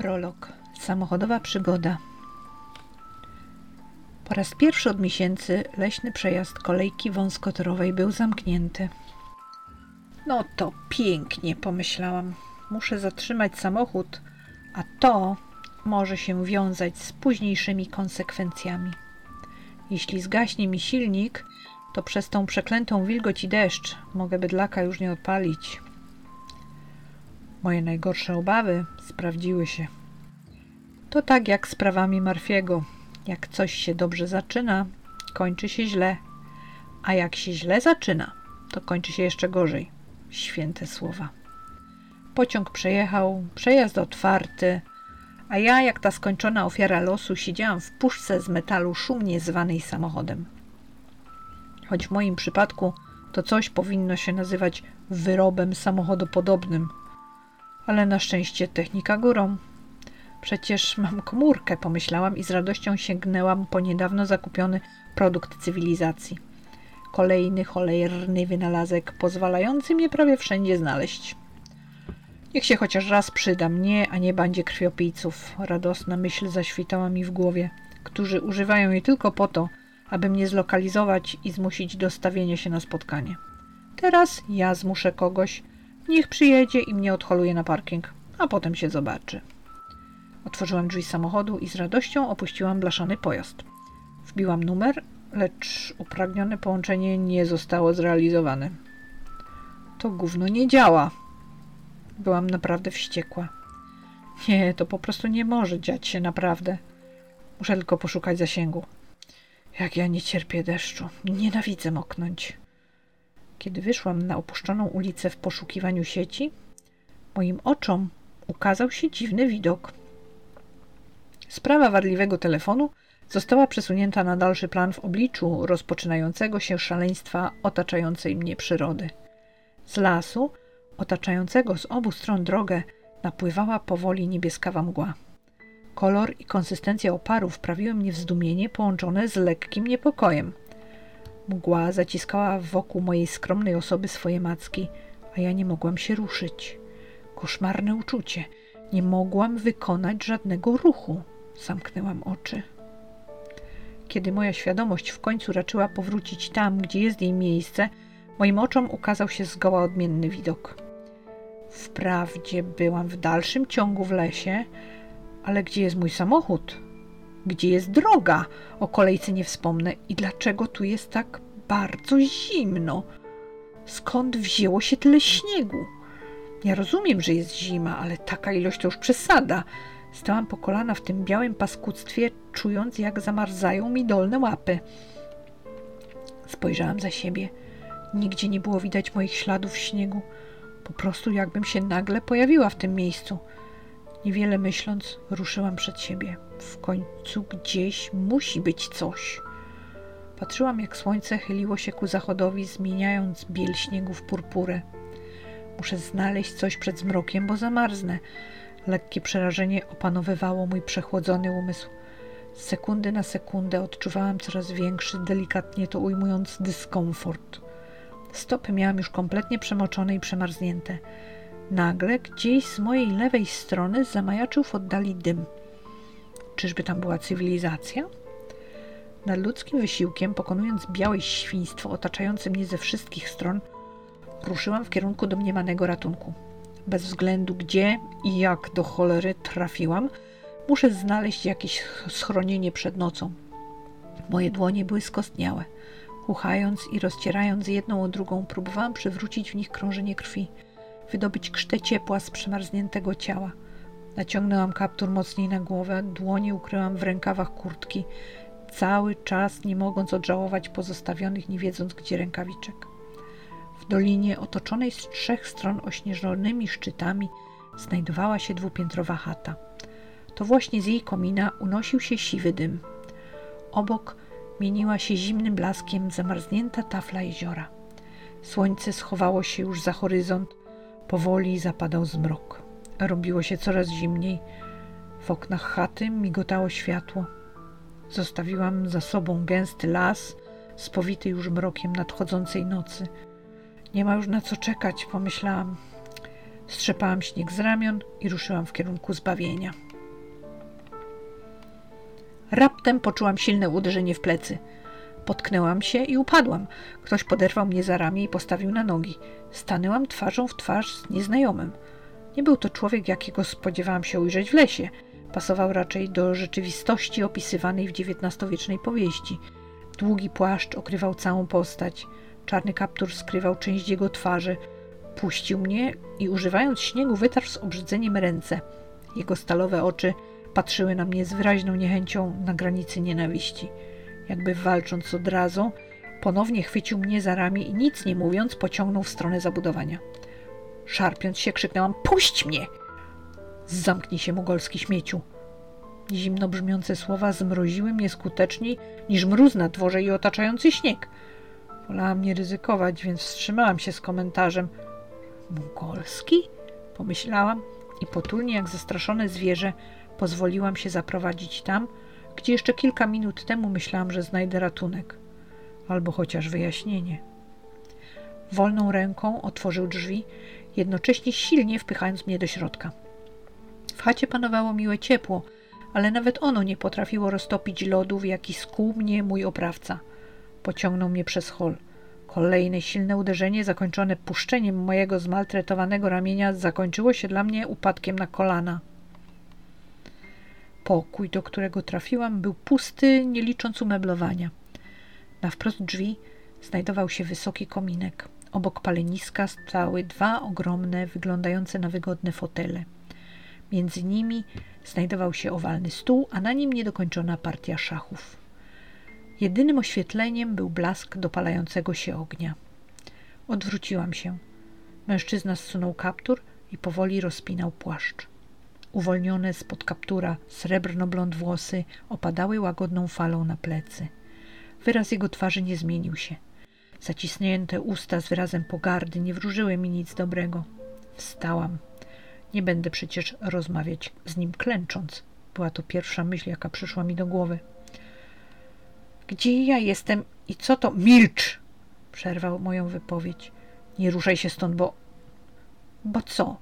Prolog. Samochodowa przygoda. Po raz pierwszy od miesięcy leśny przejazd kolejki wąskotorowej był zamknięty. No to pięknie, pomyślałam. Muszę zatrzymać samochód, a to może się wiązać z późniejszymi konsekwencjami. Jeśli zgaśnie mi silnik, to przez tą przeklętą wilgoć i deszcz mogę bydlaka już nie odpalić. Moje najgorsze obawy sprawdziły się. To tak jak z prawami Marfiego. Jak coś się dobrze zaczyna, kończy się źle, a jak się źle zaczyna, to kończy się jeszcze gorzej. Święte słowa. Pociąg przejechał, przejazd otwarty, a ja, jak ta skończona ofiara losu, siedziałam w puszce z metalu szumnie zwanej samochodem. Choć w moim przypadku to coś powinno się nazywać wyrobem samochodopodobnym, ale na szczęście technika górą. Przecież mam komórkę, pomyślałam i z radością sięgnęłam po niedawno zakupiony produkt cywilizacji. Kolejny cholerny wynalazek, pozwalający mnie prawie wszędzie znaleźć. Niech się chociaż raz przyda mnie, a nie bandzie krwiopijców. Radosna myśl zaświtała mi w głowie, którzy używają jej tylko po to, aby mnie zlokalizować i zmusić do stawienia się na spotkanie. Teraz ja zmuszę kogoś, niech przyjedzie i mnie odholuje na parking, a potem się zobaczy. Otworzyłam drzwi samochodu i z radością opuściłam blaszany pojazd. Wbiłam numer, lecz upragnione połączenie nie zostało zrealizowane. To gówno nie działa. Byłam naprawdę wściekła. Nie, to po prostu nie może dziać się naprawdę. Muszę tylko poszukać zasięgu. Jak ja nie cierpię deszczu. Nienawidzę moknąć. Kiedy wyszłam na opuszczoną ulicę w poszukiwaniu sieci, moim oczom ukazał się dziwny widok. Sprawa wadliwego telefonu została przesunięta na dalszy plan w obliczu rozpoczynającego się szaleństwa otaczającej mnie przyrody. Z lasu, otaczającego z obu stron drogę, napływała powoli niebieskawa mgła. Kolor i konsystencja oparu wprawiły mnie w zdumienie połączone z lekkim niepokojem. Mgła zaciskała wokół mojej skromnej osoby swoje macki, a ja nie mogłam się ruszyć. Koszmarne uczucie. Nie mogłam wykonać żadnego ruchu. Zamknęłam oczy. Kiedy moja świadomość w końcu raczyła powrócić tam, gdzie jest jej miejsce, moim oczom ukazał się zgoła odmienny widok. Wprawdzie byłam w dalszym ciągu w lesie, ale gdzie jest mój samochód? Gdzie jest droga? O kolejce nie wspomnę. I dlaczego tu jest tak bardzo zimno? Skąd wzięło się tyle śniegu? Ja rozumiem, że jest zima, ale taka ilość to już przesada. Stałam po kolana w tym białym paskudztwie, czując jak zamarzają mi dolne łapy. Spojrzałam za siebie. Nigdzie nie było widać moich śladów śniegu. Po prostu jakbym się nagle pojawiła w tym miejscu. Niewiele myśląc, ruszyłam przed siebie. W końcu gdzieś musi być coś. Patrzyłam, jak słońce chyliło się ku zachodowi, zmieniając biel śniegu w purpurę. Muszę znaleźć coś przed zmrokiem, bo zamarznę. Lekkie przerażenie opanowywało mój przechłodzony umysł. Z sekundy na sekundę odczuwałam coraz większy, delikatnie to ujmując, dyskomfort. Stopy miałam już kompletnie przemoczone i przemarznięte. Nagle gdzieś z mojej lewej strony zamajaczył w oddali dym. Czyżby tam była cywilizacja? Nad ludzkim wysiłkiem, pokonując białe świństwo otaczające mnie ze wszystkich stron, ruszyłam w kierunku domniemanego ratunku. Bez względu gdzie i jak do cholery trafiłam, muszę znaleźć jakieś schronienie przed nocą. Moje dłonie były skostniałe. Uchając i rozcierając jedną o drugą, próbowałam przywrócić w nich krążenie krwi – wydobyć krztę ciepła z przemarzniętego ciała. Naciągnęłam kaptur mocniej na głowę, dłonie ukryłam w rękawach kurtki, cały czas nie mogąc odżałować pozostawionych, nie wiedząc gdzie rękawiczek. W dolinie otoczonej z trzech stron ośnieżonymi szczytami znajdowała się dwupiętrowa chata. To właśnie z jej komina unosił się siwy dym. Obok mieniła się zimnym blaskiem zamarznięta tafla jeziora. Słońce schowało się już za horyzont, Powoli zapadał zmrok. Robiło się coraz zimniej. W oknach chaty migotało światło. Zostawiłam za sobą gęsty las, spowity już mrokiem nadchodzącej nocy. Nie ma już na co czekać, pomyślałam. Strzepałam śnieg z ramion i ruszyłam w kierunku zbawienia. Raptem poczułam silne uderzenie w plecy – Potknęłam się i upadłam. Ktoś poderwał mnie za ramię i postawił na nogi. Stanęłam twarzą w twarz z nieznajomym. Nie był to człowiek, jakiego spodziewałam się ujrzeć w lesie. Pasował raczej do rzeczywistości opisywanej w XIX-wiecznej powieści. Długi płaszcz okrywał całą postać. Czarny kaptur skrywał część jego twarzy. Puścił mnie i używając śniegu wytarł z obrzydzeniem ręce. Jego stalowe oczy patrzyły na mnie z wyraźną niechęcią na granicy nienawiści. Jakby walcząc od razu, ponownie chwycił mnie za ramię i nic nie mówiąc pociągnął w stronę zabudowania. Szarpiąc się, krzyknęłam: Puść mnie! Zamknij się, mogolski śmieciu. Zimno brzmiące słowa zmroziły mnie skuteczniej niż mróz na dworze i otaczający śnieg. Wolałam nie ryzykować, więc wstrzymałam się z komentarzem. Mongolski? Pomyślałam i potulnie jak zastraszone zwierzę pozwoliłam się zaprowadzić tam, gdzie jeszcze kilka minut temu myślałam, że znajdę ratunek albo chociaż wyjaśnienie. Wolną ręką otworzył drzwi, jednocześnie silnie wpychając mnie do środka. W chacie panowało miłe ciepło, ale nawet ono nie potrafiło roztopić lodu, w jaki skłuł mnie mój oprawca. Pociągnął mnie przez hol. Kolejne silne uderzenie, zakończone puszczeniem mojego zmaltretowanego ramienia, zakończyło się dla mnie upadkiem na kolana. Pokój, do którego trafiłam, był pusty, nie licząc umeblowania. Na wprost drzwi znajdował się wysoki kominek. Obok paleniska stały dwa ogromne, wyglądające na wygodne fotele. Między nimi znajdował się owalny stół, a na nim niedokończona partia szachów. Jedynym oświetleniem był blask dopalającego się ognia. Odwróciłam się. Mężczyzna zsunął kaptur i powoli rozpinał płaszcz. Uwolnione spod kaptura srebrno-blond włosy opadały łagodną falą na plecy. Wyraz jego twarzy nie zmienił się. Zacisnięte usta z wyrazem pogardy nie wróżyły mi nic dobrego. Wstałam. Nie będę przecież rozmawiać z nim klęcząc. Była to pierwsza myśl, jaka przyszła mi do głowy. Gdzie ja jestem i co to? Milcz! Przerwał moją wypowiedź. Nie ruszaj się stąd, bo. Bo co?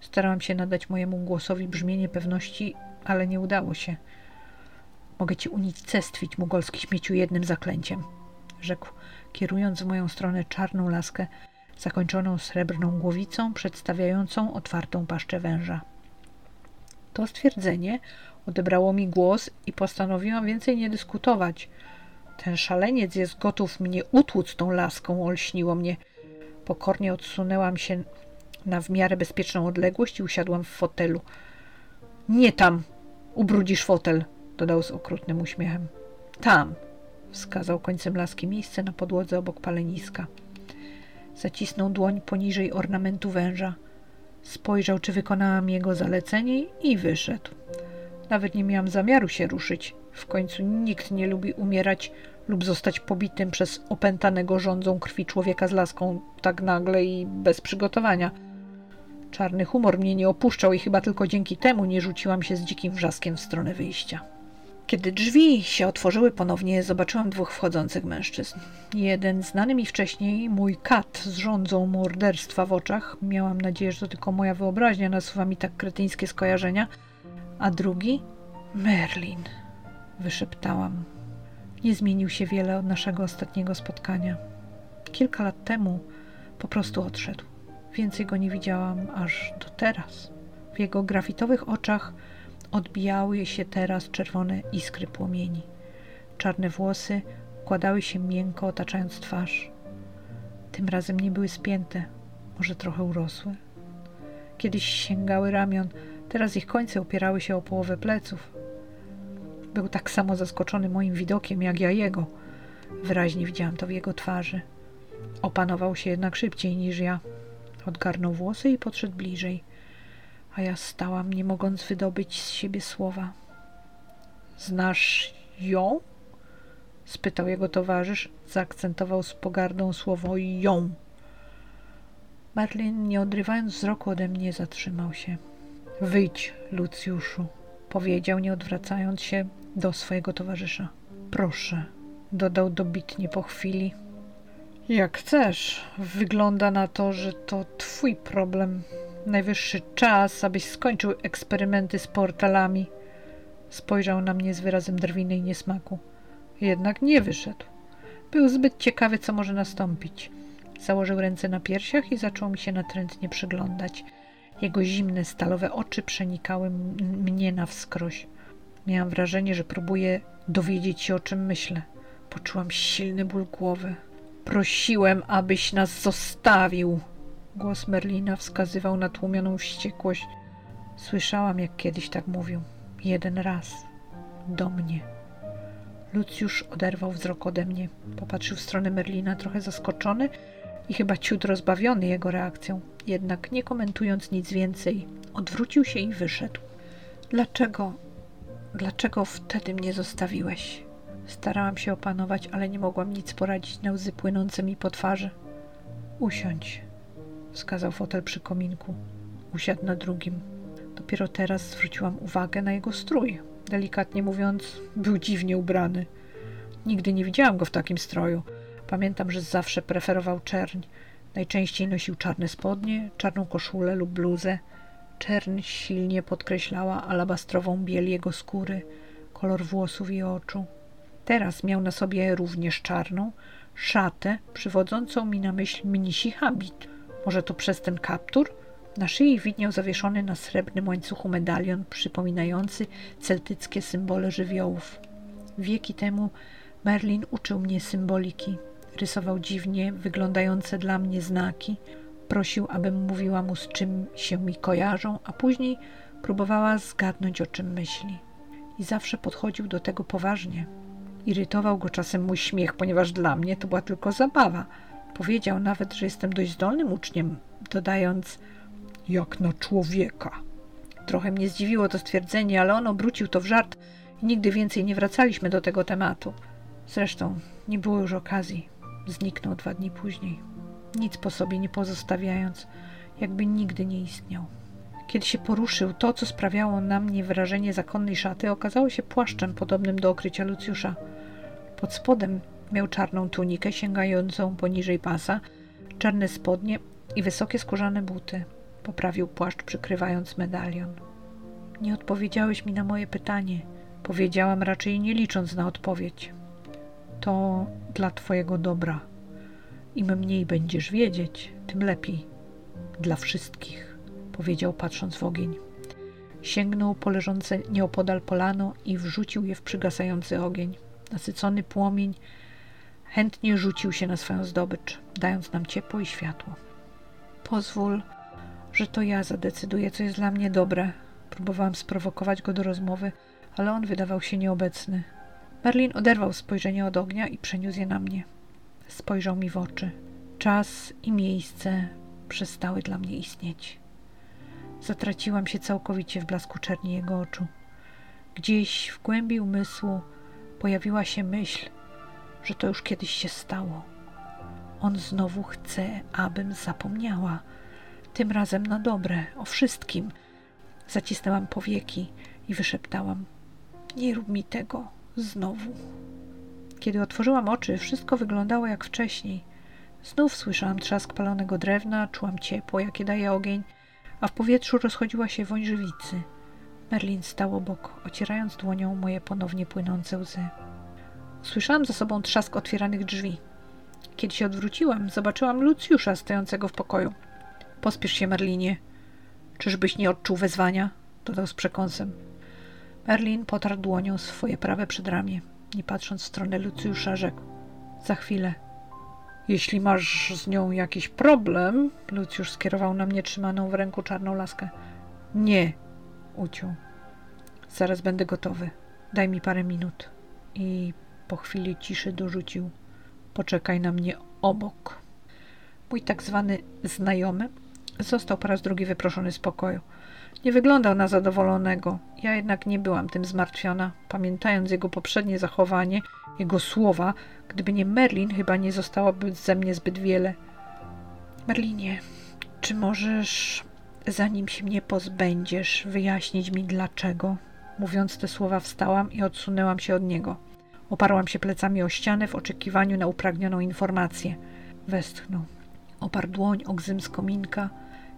Starałam się nadać mojemu głosowi brzmienie pewności, ale nie udało się. Mogę ci unicestwić, mugolski śmieciu, jednym zaklęciem, rzekł, kierując w moją stronę czarną laskę, zakończoną srebrną głowicą, przedstawiającą otwartą paszczę węża. To stwierdzenie odebrało mi głos i postanowiłam więcej nie dyskutować. Ten szaleniec jest gotów mnie utłuc tą laską, olśniło mnie. Pokornie odsunęłam się na w miarę bezpieczną odległość i usiadłam w fotelu. Nie tam! Ubrudzisz fotel! dodał z okrutnym uśmiechem. Tam! wskazał końcem laski miejsce na podłodze obok paleniska. Zacisnął dłoń poniżej ornamentu węża. Spojrzał, czy wykonałam jego zalecenie i wyszedł. Nawet nie miałam zamiaru się ruszyć. W końcu nikt nie lubi umierać lub zostać pobitym przez opętanego rządzą krwi człowieka z laską tak nagle i bez przygotowania. Czarny humor mnie nie opuszczał i chyba tylko dzięki temu nie rzuciłam się z dzikim wrzaskiem w stronę wyjścia. Kiedy drzwi się otworzyły ponownie, zobaczyłam dwóch wchodzących mężczyzn. Jeden znany mi wcześniej, mój kat z rządzą morderstwa w oczach. Miałam nadzieję, że to tylko moja wyobraźnia nasuwa mi tak kretyńskie skojarzenia. A drugi? Merlin, wyszeptałam. Nie zmienił się wiele od naszego ostatniego spotkania. Kilka lat temu po prostu odszedł. Więcej go nie widziałam aż do teraz. W jego grafitowych oczach odbijały się teraz czerwone iskry płomieni. Czarne włosy układały się miękko, otaczając twarz. Tym razem nie były spięte, może trochę urosłe. Kiedyś sięgały ramion, teraz ich końce opierały się o połowę pleców. Był tak samo zaskoczony moim widokiem, jak ja jego. Wyraźnie widziałam to w jego twarzy. Opanował się jednak szybciej niż ja. Odgarnął włosy i podszedł bliżej, a ja stałam, nie mogąc wydobyć z siebie słowa. Znasz ją? spytał jego towarzysz, zaakcentował z pogardą słowo ją. Merlin, nie odrywając wzroku ode mnie, zatrzymał się. Wyjdź, Lucjuszu, powiedział, nie odwracając się do swojego towarzysza. Proszę, dodał dobitnie po chwili. Jak chcesz. Wygląda na to, że to twój problem. Najwyższy czas, abyś skończył eksperymenty z portalami. Spojrzał na mnie z wyrazem drwiny i niesmaku. Jednak nie wyszedł. Był zbyt ciekawy, co może nastąpić. Założył ręce na piersiach i zaczął mi się natrętnie przyglądać. Jego zimne, stalowe oczy przenikały mnie na wskroś. Miałam wrażenie, że próbuje dowiedzieć się, o czym myślę. Poczułam silny ból głowy. Prosiłem, abyś nas zostawił. Głos Merlina wskazywał na tłumioną wściekłość. Słyszałam, jak kiedyś tak mówił. Jeden raz. Do mnie. Lucjusz oderwał wzrok ode mnie. Popatrzył w stronę Merlina, trochę zaskoczony i chyba ciut rozbawiony jego reakcją. Jednak nie komentując nic więcej, odwrócił się i wyszedł. Dlaczego? Dlaczego wtedy mnie zostawiłeś? Starałam się opanować, ale nie mogłam nic poradzić na łzy płynące mi po twarzy. Usiądź, wskazał fotel przy kominku. Usiadł na drugim. Dopiero teraz zwróciłam uwagę na jego strój. Delikatnie mówiąc, był dziwnie ubrany. Nigdy nie widziałam go w takim stroju. Pamiętam, że zawsze preferował czerń. Najczęściej nosił czarne spodnie, czarną koszulę lub bluzę. Czerń silnie podkreślała alabastrową biel jego skóry, kolor włosów i oczu. Teraz miał na sobie również czarną szatę, przywodzącą mi na myśl mnisi habit. Może to przez ten kaptur? Na szyi widniał zawieszony na srebrnym łańcuchu medalion przypominający celtyckie symbole żywiołów. Wieki temu Merlin uczył mnie symboliki. Rysował dziwnie wyglądające dla mnie znaki. Prosił, abym mówiła mu, z czym się mi kojarzą, a później próbowała zgadnąć, o czym myśli. I zawsze podchodził do tego poważnie. Irytował go czasem mój śmiech, ponieważ dla mnie to była tylko zabawa. Powiedział nawet, że jestem dość zdolnym uczniem, dodając jak na człowieka. Trochę mnie zdziwiło to stwierdzenie, ale on obrócił to w żart i nigdy więcej nie wracaliśmy do tego tematu. Zresztą nie było już okazji. Zniknął dwa dni później, nic po sobie nie pozostawiając, jakby nigdy nie istniał. Kiedy się poruszył, to, co sprawiało na mnie wrażenie zakonnej szaty, okazało się płaszczem podobnym do okrycia Lucjusza. Pod spodem miał czarną tunikę sięgającą poniżej pasa, czarne spodnie i wysokie skórzane buty. Poprawił płaszcz, przykrywając medalion. Nie odpowiedziałeś mi na moje pytanie. Powiedziałam raczej nie licząc na odpowiedź. To dla twojego dobra. Im mniej będziesz wiedzieć, tym lepiej. Dla wszystkich, powiedział patrząc w ogień. Sięgnął po leżące nieopodal polano i wrzucił je w przygasający ogień. Nasycony płomień chętnie rzucił się na swoją zdobycz, dając nam ciepło i światło. Pozwól, że to ja zadecyduję, co jest dla mnie dobre. Próbowałam sprowokować go do rozmowy, ale on wydawał się nieobecny. Merlin oderwał spojrzenie od ognia i przeniósł je na mnie. Spojrzał mi w oczy. Czas i miejsce przestały dla mnie istnieć. Zatraciłam się całkowicie w blasku czerni jego oczu. Gdzieś w głębi umysłu pojawiła się myśl, że to już kiedyś się stało. On znowu chce, abym zapomniała. Tym razem na dobre, o wszystkim. Zacisnęłam powieki i wyszeptałam: Nie rób mi tego znowu. Kiedy otworzyłam oczy, wszystko wyglądało jak wcześniej. Znów słyszałam trzask palonego drewna, czułam ciepło, jakie daje ogień, a w powietrzu rozchodziła się woń żywicy. Merlin stał obok, ocierając dłonią moje ponownie płynące łzy. Słyszałam za sobą trzask otwieranych drzwi. Kiedy się odwróciłam, zobaczyłam Lucjusza stojącego w pokoju. Pospiesz się, Merlinie. Czyżbyś nie odczuł wezwania? dodał z przekąsem. Merlin potarł dłonią swoje prawe przedramię. Nie patrząc w stronę Lucjusza, rzekł. Za chwilę. Jeśli masz z nią jakiś problem, Lucjusz skierował na mnie trzymaną w ręku czarną laskę. Nie, uciął. Zaraz będę gotowy. Daj mi parę minut. I po chwili ciszy dorzucił. Poczekaj na mnie obok. Mój tak zwany znajomy został po raz drugi wyproszony z pokoju. Nie wyglądał na zadowolonego. Ja jednak nie byłam tym zmartwiona, pamiętając jego poprzednie zachowanie, jego słowa. Gdyby nie Merlin, chyba nie zostałoby ze mnie zbyt wiele. Merlinie, czy możesz, zanim się mnie pozbędziesz, wyjaśnić mi dlaczego? Mówiąc te słowa, wstałam i odsunęłam się od niego. Oparłam się plecami o ścianę w oczekiwaniu na upragnioną informację. Westchnął. Oparł dłoń o gzym kominka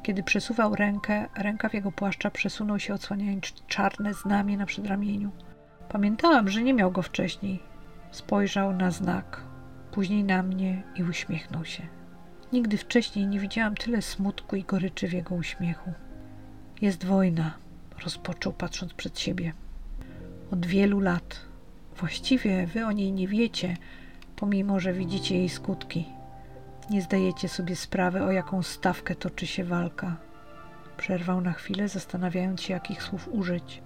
Kiedy przesuwał rękę, rękaw jego płaszcza przesunął się, odsłaniając czarne znamie na przedramieniu. Pamiętałam, że nie miał go wcześniej. Spojrzał na znak, później na mnie i uśmiechnął się. Nigdy wcześniej nie widziałam tyle smutku i goryczy w jego uśmiechu. Jest wojna, rozpoczął patrząc przed siebie. Od wielu lat. Właściwie wy o niej nie wiecie, pomimo że widzicie jej skutki. Nie zdajecie sobie sprawy, o jaką stawkę toczy się walka. Przerwał na chwilę, zastanawiając się, jakich słów użyć.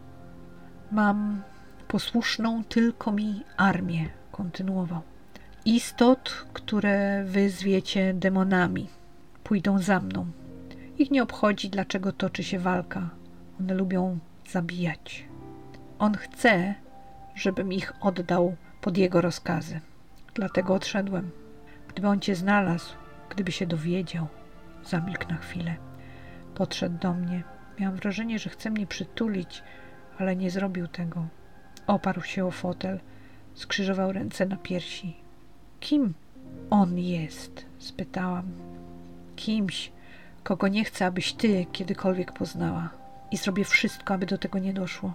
Mam posłuszną tylko mi armię, kontynuował. Istot, które wy zwiecie demonami, pójdą za mną. Ich nie obchodzi, dlaczego toczy się walka. One lubią zabijać. On chce, żebym ich oddał pod jego rozkazy. Dlatego odszedłem. Gdyby on cię znalazł, gdyby się dowiedział, zamilkł na chwilę. Podszedł do mnie. Miałam wrażenie, że chce mnie przytulić, ale nie zrobił tego. Oparł się o fotel, skrzyżował ręce na piersi. Kim on jest? spytałam. Kimś, kogo nie chcę, abyś ty kiedykolwiek poznała. I zrobię wszystko, aby do tego nie doszło.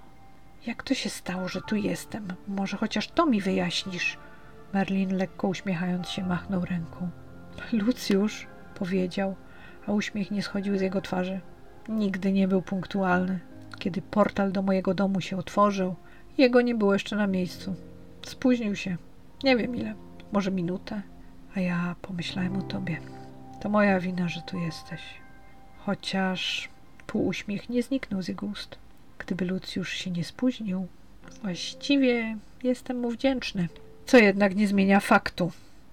Jak to się stało, że tu jestem? Może chociaż to mi wyjaśnisz? Merlin lekko uśmiechając się machnął ręką. Lucjusz, powiedział, a uśmiech nie schodził z jego twarzy. Nigdy nie był punktualny. Kiedy portal do mojego domu się otworzył, jego nie było jeszcze na miejscu. Spóźnił się. Nie wiem ile. Może minutę. A ja pomyślałem o tobie. To moja wina, że tu jesteś. Chociaż półuśmiech nie zniknął z jego ust. Gdyby Lucjusz się nie spóźnił, właściwie jestem mu wdzięczny. Co jednak nie zmienia faktu,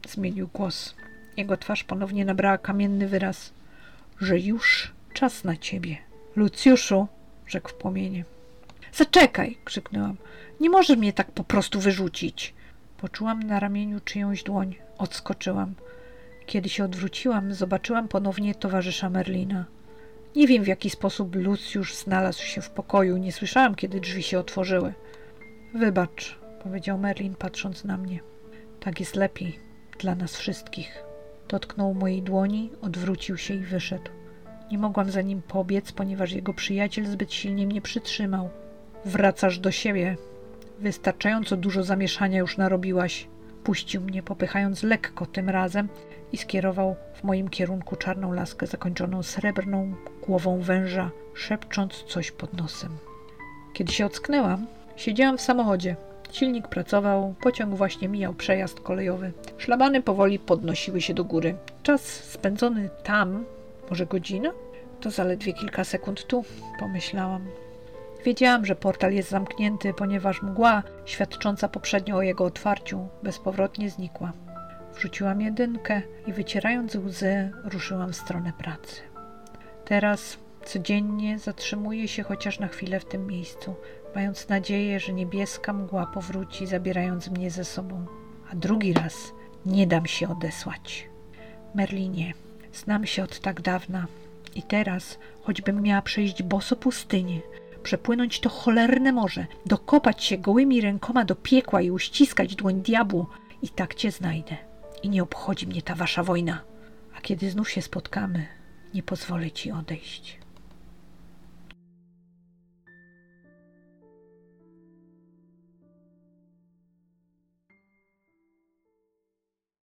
zmienił głos. Jego twarz ponownie nabrała kamienny wyraz, że już czas na ciebie. Lucjuszu, rzekł w płomienie. Zaczekaj, krzyknęłam. Nie możesz mnie tak po prostu wyrzucić. Poczułam na ramieniu czyjąś dłoń. Odskoczyłam. Kiedy się odwróciłam, zobaczyłam ponownie towarzysza Merlina. Nie wiem, w jaki sposób Lucjusz znalazł się w pokoju. Nie słyszałam, kiedy drzwi się otworzyły. Wybacz, powiedział Merlin, patrząc na mnie. Tak jest lepiej dla nas wszystkich. Dotknął mojej dłoni, odwrócił się i wyszedł. Nie mogłam za nim pobiec, ponieważ jego przyjaciel zbyt silnie mnie przytrzymał. Wracasz do siebie. Wystarczająco dużo zamieszania już narobiłaś. Puścił mnie, popychając lekko tym razem i skierował w moim kierunku czarną laskę zakończoną srebrną głową węża, szepcząc coś pod nosem. Kiedy się ocknęłam, siedziałam w samochodzie. Silnik pracował, pociąg właśnie mijał przejazd kolejowy. Szlabany powoli podnosiły się do góry. Czas spędzony tam, może godzina? To zaledwie kilka sekund tu, pomyślałam. Wiedziałam, że portal jest zamknięty, ponieważ mgła, świadcząca poprzednio o jego otwarciu, bezpowrotnie znikła. Wrzuciłam jedynkę i wycierając łzy, ruszyłam w stronę pracy. Teraz codziennie zatrzymuję się chociaż na chwilę w tym miejscu, mając nadzieję, że niebieska mgła powróci, zabierając mnie ze sobą. A drugi raz nie dam się odesłać. Merlinie, znam się od tak dawna i teraz, choćbym miała przejść boso pustynię, przepłynąć to cholerne morze, dokopać się gołymi rękoma do piekła i uściskać dłoń diabłu, i tak cię znajdę. I nie obchodzi mnie ta wasza wojna. A kiedy znów się spotkamy, nie pozwolę ci odejść.